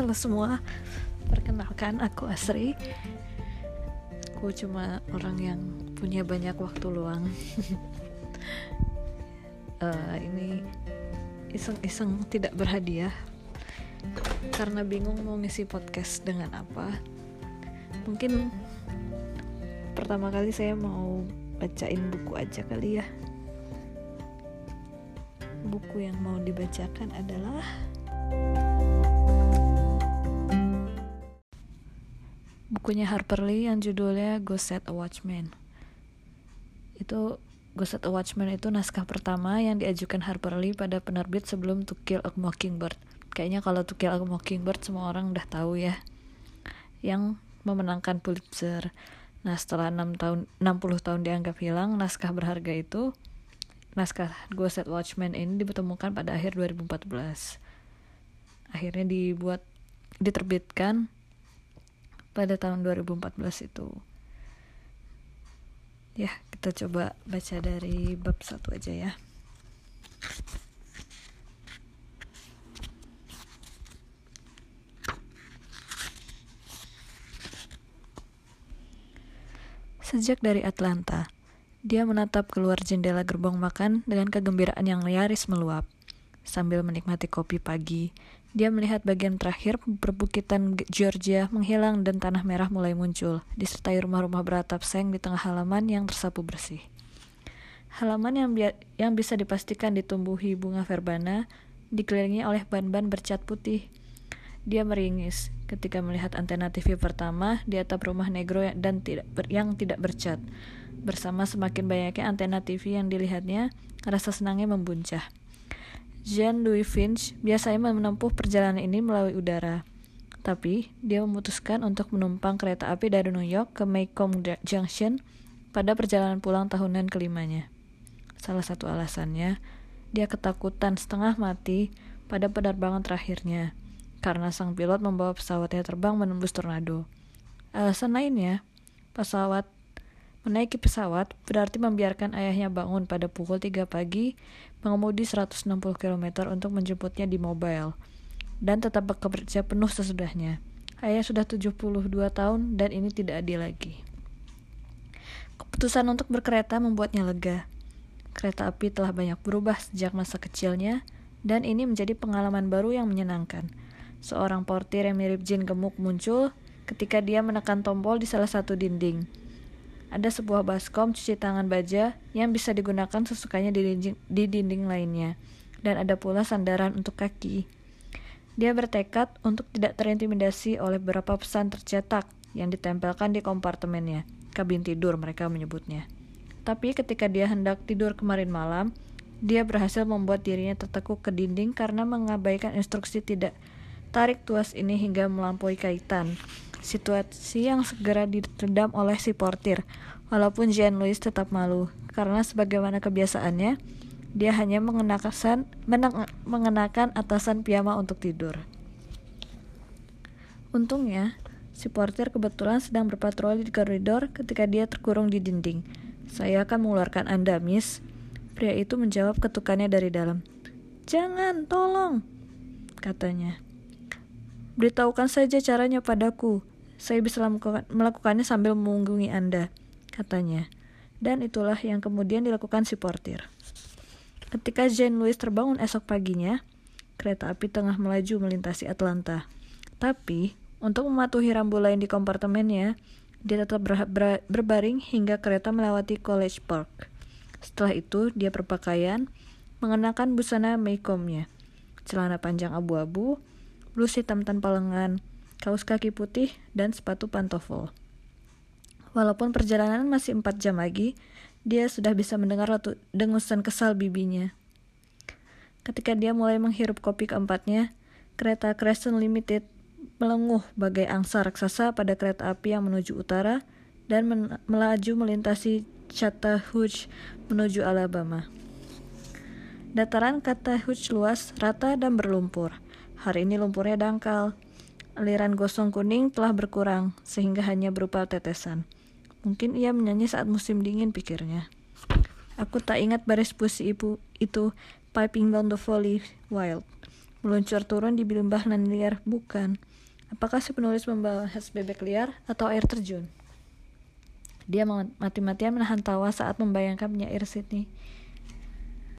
Halo semua, perkenalkan aku Asri. Aku cuma orang yang punya banyak waktu luang. uh, ini iseng-iseng tidak berhadiah karena bingung mau ngisi podcast dengan apa. Mungkin pertama kali saya mau bacain buku aja kali ya. Buku yang mau dibacakan adalah bukunya Harper Lee yang judulnya Go Set a Watchman. Itu Go Set a Watchman itu naskah pertama yang diajukan Harper Lee pada penerbit sebelum To Kill a Mockingbird. Kayaknya kalau To Kill a Mockingbird semua orang udah tahu ya. Yang memenangkan Pulitzer. Nah, setelah 6 tahun 60 tahun dianggap hilang, naskah berharga itu naskah Go Set Watchman ini ditemukan pada akhir 2014. Akhirnya dibuat diterbitkan pada tahun 2014 itu ya kita coba baca dari bab satu aja ya Sejak dari Atlanta, dia menatap keluar jendela gerbong makan dengan kegembiraan yang nyaris meluap. Sambil menikmati kopi pagi, dia melihat bagian terakhir perbukitan Georgia menghilang dan tanah merah mulai muncul, disertai rumah-rumah beratap seng di tengah halaman yang tersapu bersih. Halaman yang, bi yang bisa dipastikan ditumbuhi bunga verbena dikelilingi oleh ban-ban bercat putih. Dia meringis ketika melihat antena TV pertama di atap rumah negro dan tidak ber yang tidak bercat. Bersama semakin banyaknya antena TV yang dilihatnya, rasa senangnya membuncah. Jean-Louis Finch biasanya menempuh perjalanan ini melalui udara. Tapi, dia memutuskan untuk menumpang kereta api dari New York ke Maycomb Junction pada perjalanan pulang tahunan kelimanya. Salah satu alasannya, dia ketakutan setengah mati pada penerbangan terakhirnya, karena sang pilot membawa pesawatnya terbang menembus tornado. Alasan lainnya, pesawat Menaiki pesawat berarti membiarkan ayahnya bangun pada pukul 3 pagi, mengemudi 160 km untuk menjemputnya di mobile, dan tetap bekerja penuh sesudahnya. Ayah sudah 72 tahun dan ini tidak adil lagi. Keputusan untuk berkereta membuatnya lega. Kereta api telah banyak berubah sejak masa kecilnya, dan ini menjadi pengalaman baru yang menyenangkan. Seorang portir yang mirip jin gemuk muncul ketika dia menekan tombol di salah satu dinding ada sebuah baskom cuci tangan baja yang bisa digunakan sesukanya di dinding, di dinding lainnya, dan ada pula sandaran untuk kaki. Dia bertekad untuk tidak terintimidasi oleh beberapa pesan tercetak yang ditempelkan di kompartemennya, kabin tidur mereka menyebutnya. Tapi ketika dia hendak tidur kemarin malam, dia berhasil membuat dirinya tertekuk ke dinding karena mengabaikan instruksi tidak tarik tuas ini hingga melampaui kaitan situasi yang segera diredam oleh si portir. Walaupun Jean Louis tetap malu, karena sebagaimana kebiasaannya, dia hanya mengenakan, mengenakan atasan piyama untuk tidur. Untungnya, si portir kebetulan sedang berpatroli di koridor ketika dia terkurung di dinding. Saya akan mengeluarkan Anda, Miss. Pria itu menjawab ketukannya dari dalam. Jangan, tolong, katanya. Beritahukan saja caranya padaku. Saya bisa melakukannya sambil mengunggungi Anda, katanya. Dan itulah yang kemudian dilakukan si portir. Ketika Jean Louis terbangun esok paginya, kereta api tengah melaju melintasi Atlanta. Tapi, untuk mematuhi rambu lain di kompartemennya, dia tetap ber ber berbaring hingga kereta melewati College Park. Setelah itu, dia berpakaian, mengenakan busana Maycomb-nya, celana panjang abu-abu, blus hitam tanpa lengan, kaos kaki putih, dan sepatu pantofel. Walaupun perjalanan masih empat jam lagi, dia sudah bisa mendengar dengusan kesal bibinya. Ketika dia mulai menghirup kopi keempatnya, kereta Crescent Limited melenguh bagai angsa raksasa pada kereta api yang menuju utara dan melaju melintasi Chattahoochee menuju Alabama. Dataran Chattahoochee luas, rata, dan berlumpur. Hari ini lumpurnya dangkal, aliran gosong kuning telah berkurang, sehingga hanya berupa tetesan. Mungkin ia menyanyi saat musim dingin, pikirnya. Aku tak ingat baris puisi ibu itu, Piping Down the Valley Wild. Meluncur turun di lembah nan liar, bukan. Apakah si penulis membahas bebek liar atau air terjun? Dia mati-matian menahan tawa saat membayangkan penyair Sydney